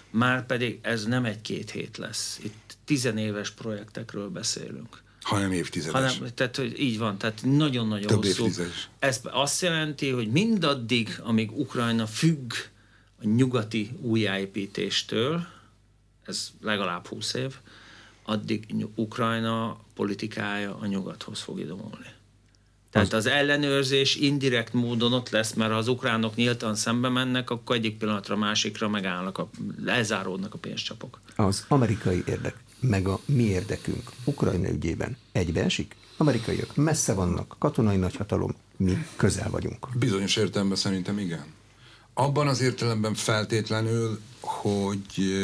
Már pedig ez nem egy-két hét lesz. Itt tizenéves projektekről beszélünk. Hanem évtizedes. Hanem, tehát, hogy így van, tehát nagyon-nagyon Több hosszú. Évtizedes. Ez azt jelenti, hogy mindaddig, amíg Ukrajna függ a nyugati újjáépítéstől, ez legalább 20 év, addig Ukrajna politikája a nyugathoz fog idomulni. Tehát az ellenőrzés indirekt módon ott lesz, mert ha az ukránok nyíltan szembe mennek, akkor egyik pillanatra másikra megállnak, a, lezáródnak a pénzcsapok. Az amerikai érdek, meg a mi érdekünk Ukrajna ügyében egybeesik? Amerikaiak messze vannak, katonai nagyhatalom, mi közel vagyunk. Bizonyos értelemben szerintem igen. Abban az értelemben feltétlenül, hogy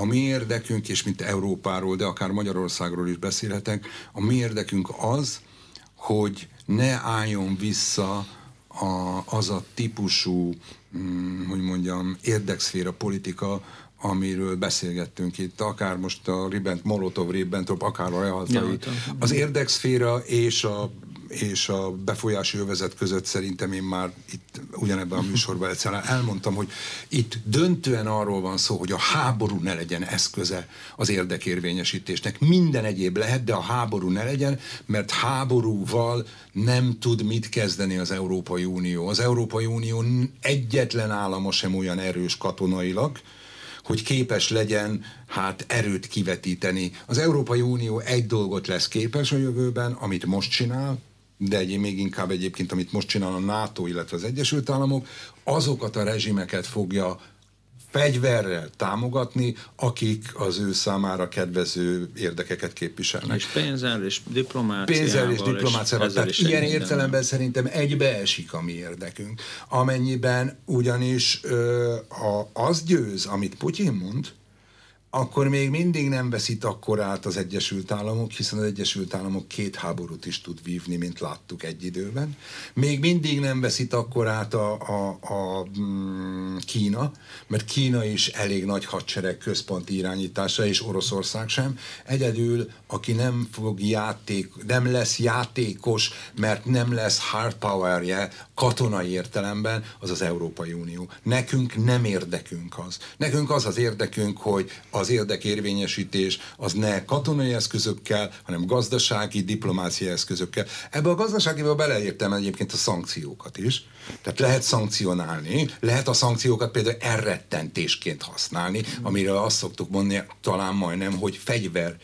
a mi érdekünk, és mint Európáról, de akár Magyarországról is beszélhetek, a mi érdekünk az, hogy ne álljon vissza a, az a típusú, hm, hogy mondjam, érdekszféra politika, amiről beszélgettünk itt, akár most a Ribent, Molotov Ribbentrop, akár a Rehaltai. Az érdekszféra és a és a befolyási övezet között szerintem én már itt ugyanebben a műsorban egyszerűen elmondtam, hogy itt döntően arról van szó, hogy a háború ne legyen eszköze az érdekérvényesítésnek. Minden egyéb lehet, de a háború ne legyen, mert háborúval nem tud mit kezdeni az Európai Unió. Az Európai Unió egyetlen állama sem olyan erős katonailag, hogy képes legyen hát erőt kivetíteni. Az Európai Unió egy dolgot lesz képes a jövőben, amit most csinál, de egy, még inkább egyébként, amit most csinál a NATO, illetve az Egyesült Államok, azokat a rezsimeket fogja fegyverrel támogatni, akik az ő számára kedvező érdekeket képviselnek. És pénzzel és diplomáciával. Pénzzel és diplomáciával. Tehát ilyen értelemben szerintem egybeesik a mi érdekünk. Amennyiben ugyanis ö, a, az győz, amit Putyin mond, akkor még mindig nem veszít akkor át az Egyesült Államok, hiszen az Egyesült Államok két háborút is tud vívni, mint láttuk egy időben. Még mindig nem veszít akkor át a, a, a mm, Kína, mert Kína is elég nagy hadsereg központi irányítása, és Oroszország sem. Egyedül, aki nem fog játék, nem lesz játékos, mert nem lesz hard powerje katonai értelemben, az az Európai Unió. Nekünk nem érdekünk az. Nekünk az az érdekünk, hogy az érdekérvényesítés az ne katonai eszközökkel, hanem gazdasági, diplomáciai eszközökkel. Ebbe a gazdaságiba beleértem egyébként a szankciókat is. Tehát lehet szankcionálni, lehet a szankciókat például elrettentésként használni, amire azt szoktuk mondani talán majdnem, hogy fegyver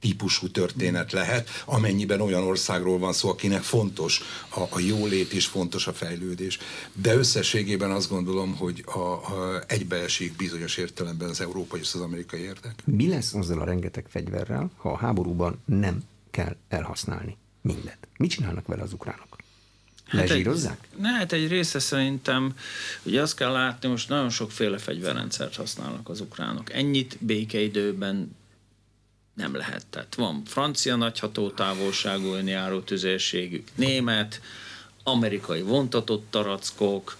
típusú történet lehet, amennyiben olyan országról van szó, akinek fontos a, a jólét és fontos a fejlődés. De összességében azt gondolom, hogy a, a egybeesik bizonyos értelemben az európai és az amerikai érdek. Mi lesz azzal a rengeteg fegyverrel, ha a háborúban nem kell elhasználni mindent? Mit csinálnak vele az ukránok? Hát Lezsírozzák? Egy, ne, hát egy része szerintem, ugye azt kell látni, most nagyon sokféle fegyverrendszert használnak az ukránok. Ennyit békeidőben nem lehet. Tehát van francia nagyható távolságú önjáró tüzérségük, német, amerikai vontatott tarackok,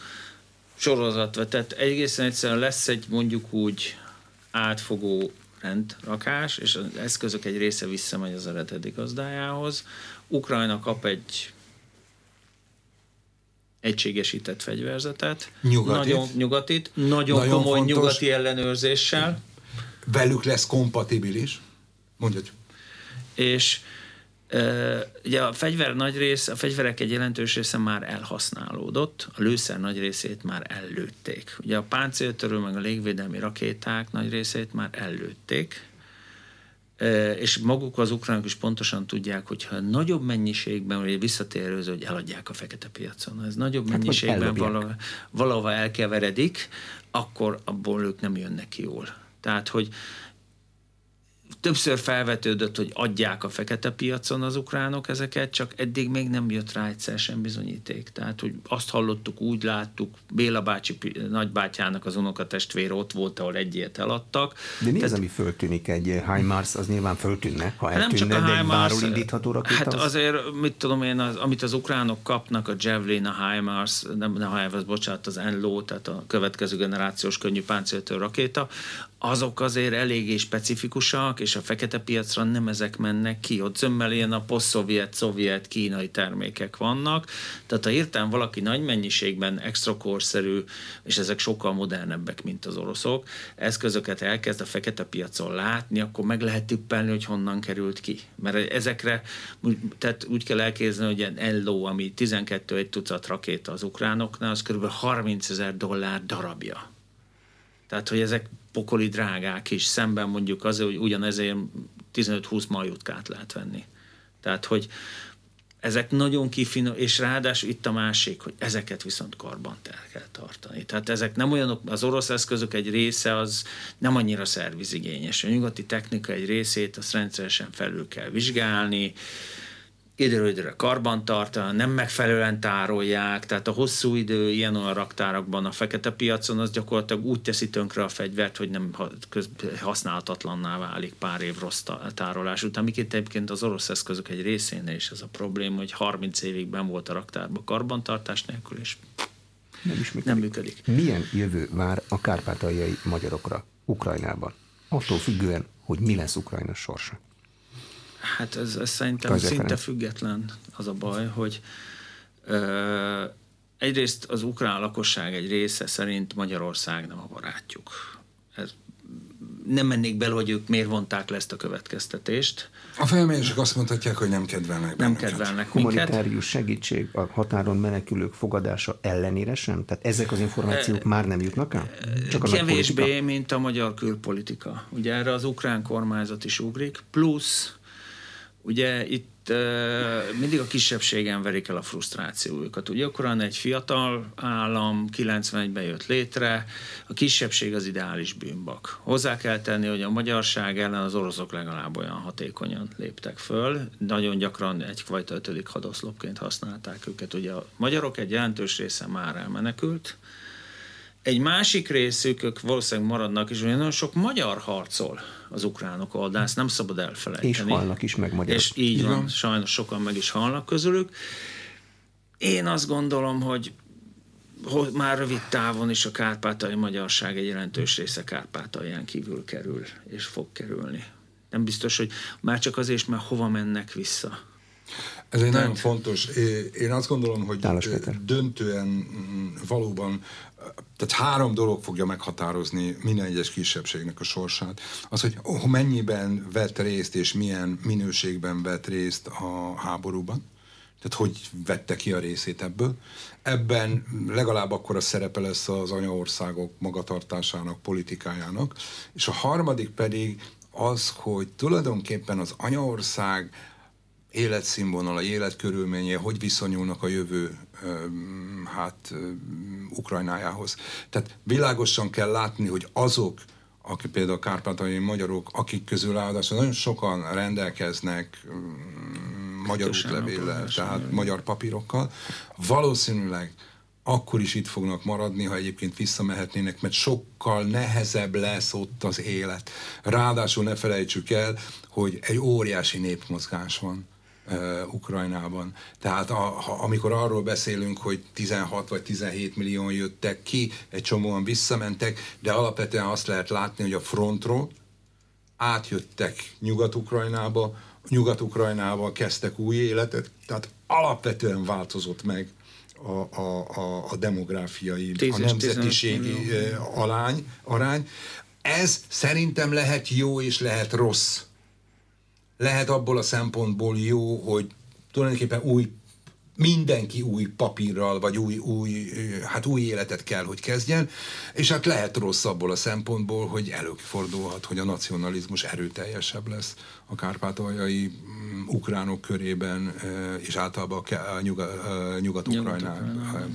sorozatva, tehát egészen egyszerűen lesz egy mondjuk úgy átfogó rendrakás, és az eszközök egy része visszamegy az eredeti gazdájához. Ukrajna kap egy egységesített fegyverzetet. Nyugatit. Nagyon, nyugatit. Nagyon, nagyon komoly fontos. nyugati ellenőrzéssel. Velük lesz kompatibilis. Mondjuk. És Uh, ugye a fegyver nagy része, a fegyverek egy jelentős része már elhasználódott, a lőszer nagy részét már ellőtték. Ugye a páncéltörő meg a légvédelmi rakéták nagy részét már ellőtték, és maguk az ukránok is pontosan tudják, hogyha nagyobb mennyiségben, vagy visszatérő, hogy eladják a fekete piacon, ez nagyobb hát mennyiségben valahova, valahova elkeveredik, akkor abból ők nem jönnek ki jól. Tehát, hogy többször felvetődött, hogy adják a fekete piacon az ukránok ezeket, csak eddig még nem jött rá egyszer sem bizonyíték. Tehát, hogy azt hallottuk, úgy láttuk, Béla bácsi nagybátyának az unokatestvér ott volt, ahol egy ilyet eladtak. De mi Tehát, az, ami föltűnik egy HIMARS, az nyilván föltűnne, ha eltűnne, nem csak a de HIMARS, egy indítható rakéta? Hát az... azért, mit tudom én, az, amit az ukránok kapnak, a Javelin, a HIMARS, nem, nem a HIMARS, bocsánat, az NLO, tehát a következő generációs könnyű páncéltő rakéta, azok azért eléggé specifikusak, és a fekete piacra nem ezek mennek ki. Ott zömmel ilyen a poszt-szovjet, szovjet, kínai termékek vannak. Tehát ha értem valaki nagy mennyiségben extra korszerű, és ezek sokkal modernebbek, mint az oroszok, eszközöket elkezd a fekete piacon látni, akkor meg lehet tippelni, hogy honnan került ki. Mert ezekre, tehát úgy kell elképzelni, hogy egy LO, ami 12 egy tucat rakéta az ukránoknál, az kb. 30 ezer dollár darabja. Tehát, hogy ezek pokoli drágák is, szemben mondjuk azért, hogy ugyanezért 15-20 majutkát lehet venni. Tehát, hogy ezek nagyon kifinom, és ráadásul itt a másik, hogy ezeket viszont karban el kell tartani. Tehát ezek nem olyanok, az orosz eszközök egy része az nem annyira szervizigényes. A nyugati technika egy részét azt rendszeresen felül kell vizsgálni, időről időre karbantartani, nem megfelelően tárolják, tehát a hosszú idő ilyen olyan raktárakban a fekete piacon az gyakorlatilag úgy teszi tönkre a fegyvert, hogy nem használhatatlanná válik pár év rossz tárolás után. Miként egyébként az orosz eszközök egy részénél is ez a probléma, hogy 30 évig ben volt a raktárban karbantartás nélkül, és nem, is működik. nem működik. Milyen jövő vár a kárpátaljai magyarokra Ukrajnában? Attól függően, hogy mi lesz Ukrajna sorsa. Hát ez, ez szerintem Kajzer szinte Ferenc. független az a baj, hogy ö, egyrészt az ukrán lakosság egy része szerint Magyarország nem a barátjuk. Ez nem mennék bele, hogy ők miért vonták le ezt a következtetést. A felmérések azt mondhatják, hogy nem kedvelnek Nem kedvelnek Humanitárius minket. segítség a határon menekülők fogadása ellenére sem? Tehát ezek az információk e, már nem jutnak el? Csak a Kevésbé, mint a magyar külpolitika. Ugye erre az ukrán kormányzat is ugrik, plusz ugye itt mindig a kisebbségen verik el a frusztrációjukat. Ugye akkor egy fiatal állam 91-ben jött létre, a kisebbség az ideális bűnbak. Hozzá kell tenni, hogy a magyarság ellen az oroszok legalább olyan hatékonyan léptek föl, nagyon gyakran egyfajta ötödik hadoszlopként használták őket. Ugye a magyarok egy jelentős része már elmenekült, egy másik részük, ők valószínűleg maradnak is, nagyon sok magyar harcol az ukránok oldalán, ezt nem szabad elfelejteni. És halnak is meg magyarok. És így van, sajnos sokan meg is halnak közülük. Én azt gondolom, hogy hogy már rövid távon is a kárpátai magyarság egy jelentős része Kárpátalján kívül kerül, és fog kerülni. Nem biztos, hogy már csak azért, mert hova mennek vissza. Ez egy nagyon fontos. Én azt gondolom, hogy döntően mm, valóban tehát három dolog fogja meghatározni minden egyes kisebbségnek a sorsát. Az, hogy mennyiben vett részt és milyen minőségben vett részt a háborúban. Tehát hogy vette ki a részét ebből. Ebben legalább akkor a szerepe lesz az anyaországok magatartásának, politikájának. És a harmadik pedig az, hogy tulajdonképpen az anyaország életszínvonala, életkörülménye, hogy viszonyulnak a jövő hát Ukrajnájához. Tehát világosan kell látni, hogy azok, akik például a kárpátai magyarok, akik közül ráadásul nagyon sokan rendelkeznek magyar útlevéllel, tehát magyar papírokkal, valószínűleg akkor is itt fognak maradni, ha egyébként visszamehetnének, mert sokkal nehezebb lesz ott az élet. Ráadásul ne felejtsük el, hogy egy óriási népmozgás van Ukrajnában. Tehát a, ha, amikor arról beszélünk, hogy 16 vagy 17 millió jöttek ki, egy csomóan visszamentek, de alapvetően azt lehet látni, hogy a frontról átjöttek Nyugat-Ukrajnába, Nyugat-Ukrajnával kezdtek új életet, tehát alapvetően változott meg a, a, a, a demográfiai, a nemzetiségi alány, arány. Ez szerintem lehet jó és lehet rossz lehet abból a szempontból jó, hogy tulajdonképpen új mindenki új papírral, vagy új, új, hát új életet kell, hogy kezdjen, és hát lehet rossz abból a szempontból, hogy előfordulhat, hogy a nacionalizmus erőteljesebb lesz a kárpátaljai ukránok körében, és általában a nyugat-ukrajnák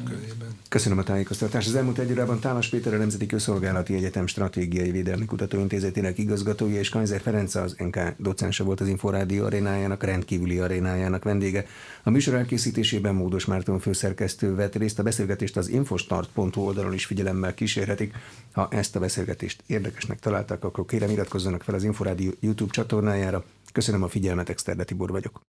körében. Köszönöm a tájékoztatást. Az elmúlt egy órában Tálas Péter a Nemzeti Közszolgálati Egyetem Stratégiai Védelmi Kutatóintézetének igazgatója és Kaiser Ferenc az NK docense volt az Inforádió arénájának, rendkívüli arénájának vendége. A műsor elkészítésében Módos Márton főszerkesztő vett részt. A beszélgetést az infostart.hu oldalon is figyelemmel kísérhetik. Ha ezt a beszélgetést érdekesnek találták, akkor kérem iratkozzanak fel az Inforádió YouTube csatornájára. Köszönöm a figyelmet, Exterde Tibor vagyok.